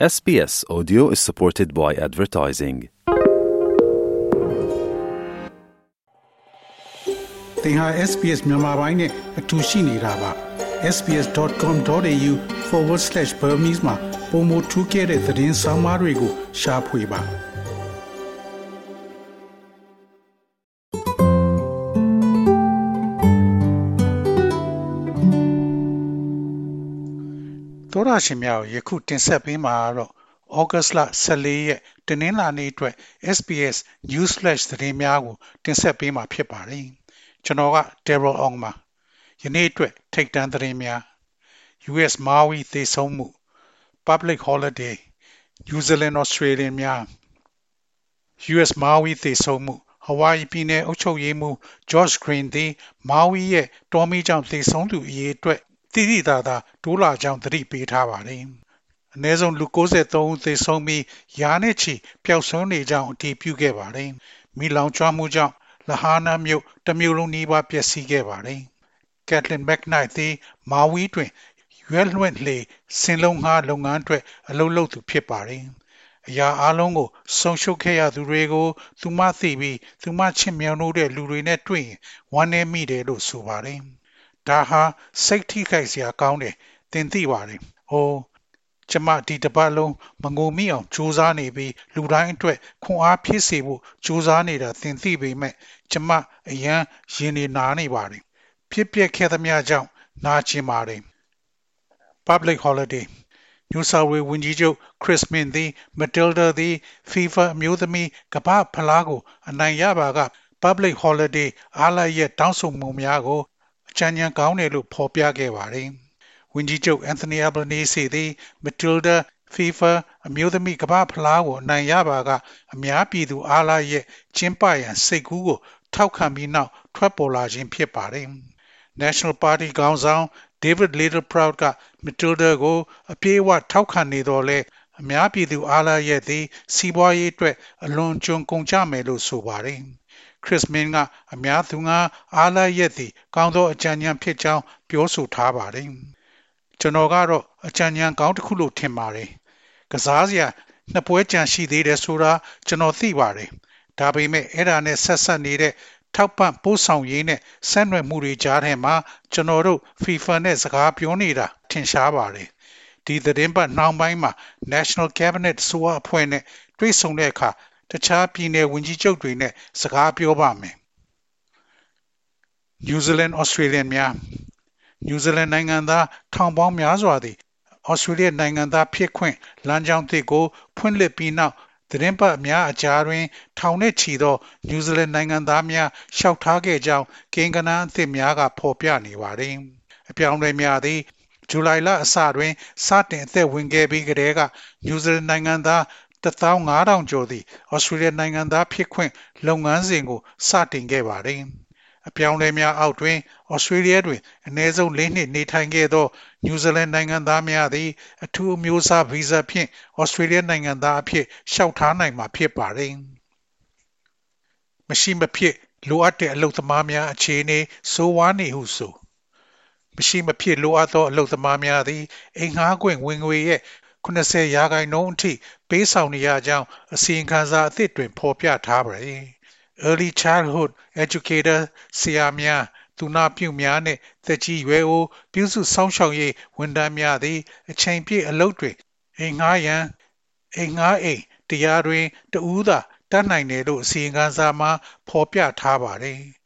SBS Audio is supported by advertising. သင်ဟာ SPS မြန်မာပိုင်းနဲ့အတူရှိနေတာပါ sbs.com.au/burmese မှာပုံမထူးခဲ့တဲ့သတင်းစာမားတွေကိုရှားဖွေပါ တော်ရရှိမြောက်ယခုတင်ဆက်ပေးမှာတော့ဩဂတ်လ14ရက်တနင်္လာနေ့အတွက် SPS News Flash သတင်းများကို တင်ဆက်ပေးမှာဖြစ်ပါတယ်။ကျွန်တော်က Daryl Ong ပါ။ယနေ့အတွက်ထိတ်တန့်သတင်းများ US Maui သေဆုံးမှု Public Holiday New Zealand Australian များ US Maui သေဆုံးမှု Hawaii ပြည်နယ်အုပ်ချုပ်ရေးမှူး George Green သည် Maui ရဲ့တော်မီကြောင့်သေဆုံးသူအရေးအတွက် တိတိသာသာတိုးလာကြောင်းသတိပေးထားပါတယ်။အနည်းဆုံးလူ93ဦးသေဆုံးပြီးရာနဲ့ချီပျောက်ဆုံးနေကြောင်းအတည်ပြုခဲ့ပါတယ်။မိလောင်ကျွမ်းမှုကြောင့်လဟာနာမြို့တမျိုးလုံးနီးပါးပျက်စီးခဲ့ပါတယ်။ Kathleen McKnight သည်မာဝီတွင်ရွက်လွှင့်လေစင်လုံးငှားလုပ်ငန်းအတွက်အလုပ်လုပ်သူဖြစ်ပါတယ်။အရာအလုံးကိုဆုံးရှုံးခဲ့ရသူတွေကို သူမသိပြီးသူမချစ်မြတ်နိုးတဲ့လူတွေနဲ့တွေ့ရင်ဝမ်းနည်းမိတယ်လို့ဆိုပါတယ်။ ဒါဟာစိတ်ထိခိုက်စရာကောင်းတယ်သင်သိပါတယ်။အိုးကျမဒီတပတ်လုံးမငုံမိအောင်စူးစမ်းနေပြီးလူတိုင်းအတွက်ခွန်အားဖြစ်စေဖို့စူးစမ်းနေတာသင်သိပေမဲ့ကျမအရန်ရင်နေနာနေပါတယ်။ဖြစ်ပျက်ခဲ့သမျှကြောင့်နာကျင်ပါတယ်။ Public Holiday New South Wales ဝန်ကြီးချုပ်ခရစ်မင်သည် Matilda သည် FIFA အမျိုးသမီးကမ္ဘာဖလားကို အနိုင်ရပါက Public Holiday အားလရဲ့တောင်းဆိုမှုများကိုအ ကြံဉာဏ်ကောင်းတယ်လို့ဖော်ပြခဲ့ပါတယ်။ဝန်ကြီးချုပ်အန်သိုနီအဘလနီစီသည်မက်တီလ်ဒါ FIFA အမျိုးသမီးကမ္ဘာဖလားကိုအနိုင်ရပါကအများပြည်သူအားလာရဲ့ကျင်းပရန်စိတ်ကူးကို ထောက်ခံပြီးနောက်ထွက်ပေါ်လာခြင်းဖြစ်ပါတယ်။ National Party ခေါင်းဆောင် David Littleproud က Matilda ကိုအပြေးအဝထောက်ခံနေတော့လဲအများပြည်သူအားလာရဲ့သည် စီးပွားရေးအတွက်အလွန်ကျွံကုန်ကြမယ်လို့ဆိုပါတယ်။ ခရစ်မင်းကအများသူငါအားလရက်သည်ကောင်းသောအကြံဉာဏ်ဖြစ်ကြောင်းပြောဆိုထားပါတယ်ကျွန်တော်ကတော့အကြံဉာဏ်ကောင်းတစ်ခုလို့ထင်ပါတယ်ကစားစရာနှစ်ပွဲကြံရှိသေးတယ်ဆိုတာကျွန်တော်သိပါတယ်ဒါပေမဲ့အဲ့ဒါနဲ့ဆက်ဆက်နေတဲ့ထောက်ပံ့ပို့ဆောင်ရေးနဲ့ဆက်နွယ်မှုတွေကြားထဲမှာကျွန်တော်တို့ FIFA နဲ့စကားပြောနေတာထင်ရှားပါတယ်ဒီသတင်းပတ်နှောင်းပိုင်းမှာ National Cabinet ဆိုအဖွဲ့နဲ့တွေ့ဆုံတဲ့အခါ တခြားပြည်နယ်ဝန်ကြီးချုပ်တွေနဲ့စကားပြောပါမယ်။ New Zealand Australian များ New Zealand နိုင်ငံသားထောင်ပေါင်းများစွာသည် Australia နိုင်ငံသားဖြစ်ခွင့်လမ်းကြောင်းသစ်ကိုဖွင့်လှစ်ပြီးနောက်သတင်းပတ်များအကြားတွင် ထောင်နှင့်ချီသော New Zealand နိုင်ငံသားများလျှောက်ထားခဲ့ကြောင်းကိန်းဂဏန်းအသစ်များကဖော်ပြနေပါသည်။အပြောင်းအလဲများသည်ဇူလိုင်လအစတွင်စတင်အသက်ဝင်ခဲ့ပြီးကတည်းက New Zealand နိုင်ငံသား 15000ကျော်သည့်ဩစတြေးလျနိုင်ငံသားဖြစ်ခွင့်လုပ်ငန်းစဉ်ကိုစတင်ခဲ့ပါတယ်။အပြောင်းအလဲများအောက်တွင်ဩစတြေးလျတွင်အနည်းဆုံး၄နှစ်နေထိုင်ခဲ့သောနယူးဇီလန်နိုင်ငံသားများသည်အထူးအမျိုးအစားဗီဇာဖြင့်ဩစတြေးလျနိုင်ငံသားအဖြစ်လျှောက်ထားနိုင်မှာဖြစ်ပါတယ်။မရှိမဖြစ်လိုအပ်တဲ့အလုပ်သမားများအခြေအနေဆိုးဝါးနေဟုဆိုမရှိမဖြစ်လိုအပ်သောအလုပ်သမားများသည်အိမ်ငှားခွင့်ဝင်ငွေရဲ့ 80ရာခိုင်နှုန်းအထိပေးဆောင်နေရကြောင်းအစီရင်ခံစာအသစ်တွင် ဖော်ပြထားပါတယ်။ Early Childhood Educator ဆရာများသူနာပြုများနှင့်သက်ကြီးရွယ်အိုပြုစုစောင့်ရှောက်ရေးဝန်ထမ်းများသည်အချိန်ပြည့်အလုပ်တွင်အိမ်ငှားရန်အိမ်ငှားအိမ်တရားတွင်တဦးသာတတ်နိုင်တယ်လို့အစီရင်ခံစာမှာဖော်ပြထားပါတယ်။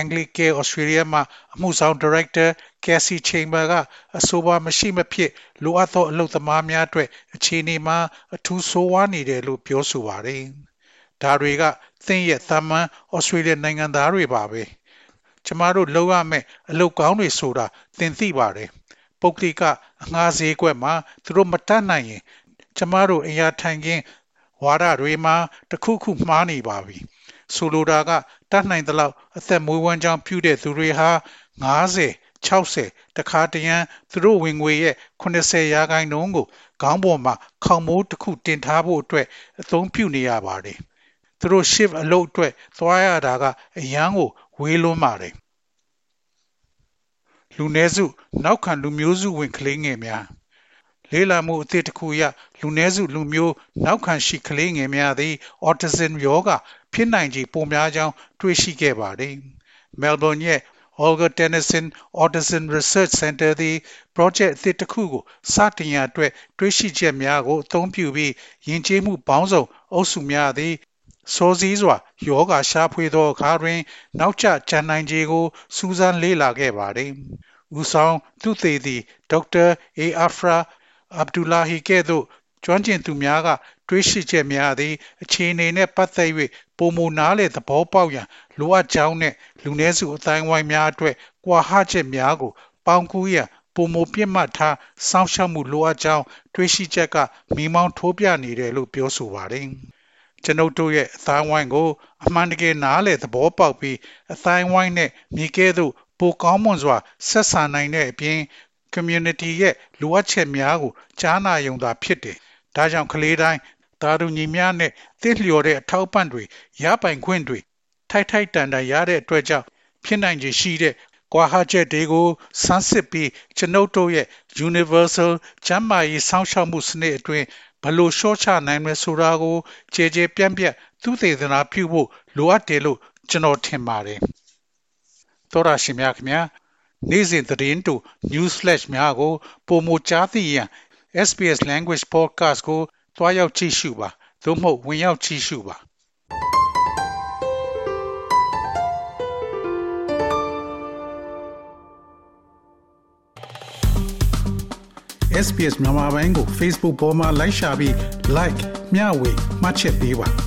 Anglicare Australia မှအမှုဆောင်ဒါရိုက်တာ Cassie Chamber ကအဆိုပါမရှိမဖြစ်လိုအပ်သောအလုပ်သမားများအတွက်အခြေအနေမှာအထူးဆိုးဝါးနေတယ်လို့ပြောဆိုပါတယ်။ဒါတွေကသင်ရဲ့သာမန် Australia နိုင်ငံသားတွေပါပဲ။ကျမတို့လောက်ရမယ်အလုပ်ကောင်းတွေဆိုတာသင်သိပါတယ်။ပုဂ္ဂလိကအငှားဈေးကွက်မှာသူတို့မတတ်နိုင်ရင် ကျမတို့အရာထိုင်ခင်းဝါဒတွေမှာတခုခုမှားနေပါပြီ။ ဆိုလိုတာကတတ်နိုင်သလောက်အသက်မွေးဝမ်းကြောင်းပြုတဲ့သူတွေဟာ90 60တခါတရံသူတို့ဝင်ငွေရဲ့80ရာခိုင်နှုန်းကိုခေါင်းပေါ်မှာခေါင်မိုးတစ်ခုတင်ထားဖို့အတွက်အသုံးပြုနေရပါတယ်။သူတို့ shift အလုပ်အတွက်သွားရတာကအရန်ကိုဝေးလွန်းပါတယ်။လူနည်းစု နောက်ခံလူမျိုးစုဝင်ကလေးငယ်များလေးလာမှုအသစ်တစ်ခုအရလူနည်းစုလူမျိုးနောက်ခံရှိကလေးငယ်များသည် autism ရောဂါ ဖြစ်နိုင်ခြေပိုများကြောင်းတွေ့ရှိခဲ့ပါတယ်။ Melbourne ရဲ့ Olga Tennyson Autism Research Center သည် project အသစ်တစ်ခုကိုစတင်ရအတွက်တွေးရှိချက်များကိုအသုံးပြုပြီးယဉ်ကျေးမှုပေါင်းစုံအုပ်စုများသည်စောစည်းစွာယောဂရှာဖွေသောအခါတွင် နောက်ကျကျန်နိုင်ခြေကိုစူးစမ်းလေ့လာခဲ့ပါတယ်။ဦးဆောင်သူသေသည်ဒေါက်တာအေအာဖရာအဗ်ဒူလာဟီကဲ့သို့ကျွမ်းကျင်သူများကတွေးရှိချက်များသည်အခြေအနေနှင့်ပတ်သက်၍ ပုံမနားလေသဘောပေါက်ရန်လိုအပ်ကြောင်းနှင့်လူနည်းစုအတိုင်းဝိုင်းများအတွက်ကွာဟချက်များကိုပေါင်းကူးရန်ပုံမပြစ်မှတ်ထားစောင့်ရှောက်မှုလိုအပ်ကြောင်းတွေးရှိချက်ကမိမောင်းထိုးပြနေတယ်လို့ပြောဆိုပါတယ်။ကျွန်ုပ်တို့ရဲ့အတိုင်းဝိုင်းကို အမှန်တကယ်နားလေသဘောပေါက်ပြီးအတိုင်းဝိုင်းနဲ့မိကဲသို့ပိုကောင်းမွန်စွာဆက်ဆံနိုင်တဲ့အပြင် community ရဲ့လိုအပ်ချက်များကိုကြားနာယုံသာဖြစ်တယ်။ဒါကြောင့်ကလေးတိုင်း တာတူညီများနဲ့သိလျော်တဲ့အထောက်ပံ့တွေရပိုင်ခွင့်တွေထိုက်ထိုက်တန်တန်ရတဲ့အတွက်ကြောင့်ဖြစ်နိုင်ခြေရှိတဲ့ကွာဟချက်တွေကိုစမ်းစစ်ပြီးကျွန်ုပ်တို့ရဲ့ universal ကျန်းမာရေးစောင့်ရှောက်မှုစနစ်အတွင်းဘလို့ရှော့ချနိုင်မလဲဆိုတာကိုခြေခြေပြန့်ပြန့်သူသေသနာပြုဖို့လိုအပ်တယ်လို့ကျွန်တော်ထင်ပါတယ်။သောရရှိမြခင်ဗျာနေ့စဉ်သတင်းတူ news flash များကိုပုံမကြားသိရန် SPS language podcast ကို တွားရောက်ကြည့်ရှုပါသို့မဟုတ်ဝင်ရောက်ကြည့်ရှုပါ SPS မြန်မာပိုင်းကို Facebook ပေါ်မှာ like ရှာပြီး like မျှဝေမှတ်ချက်ပေးပါ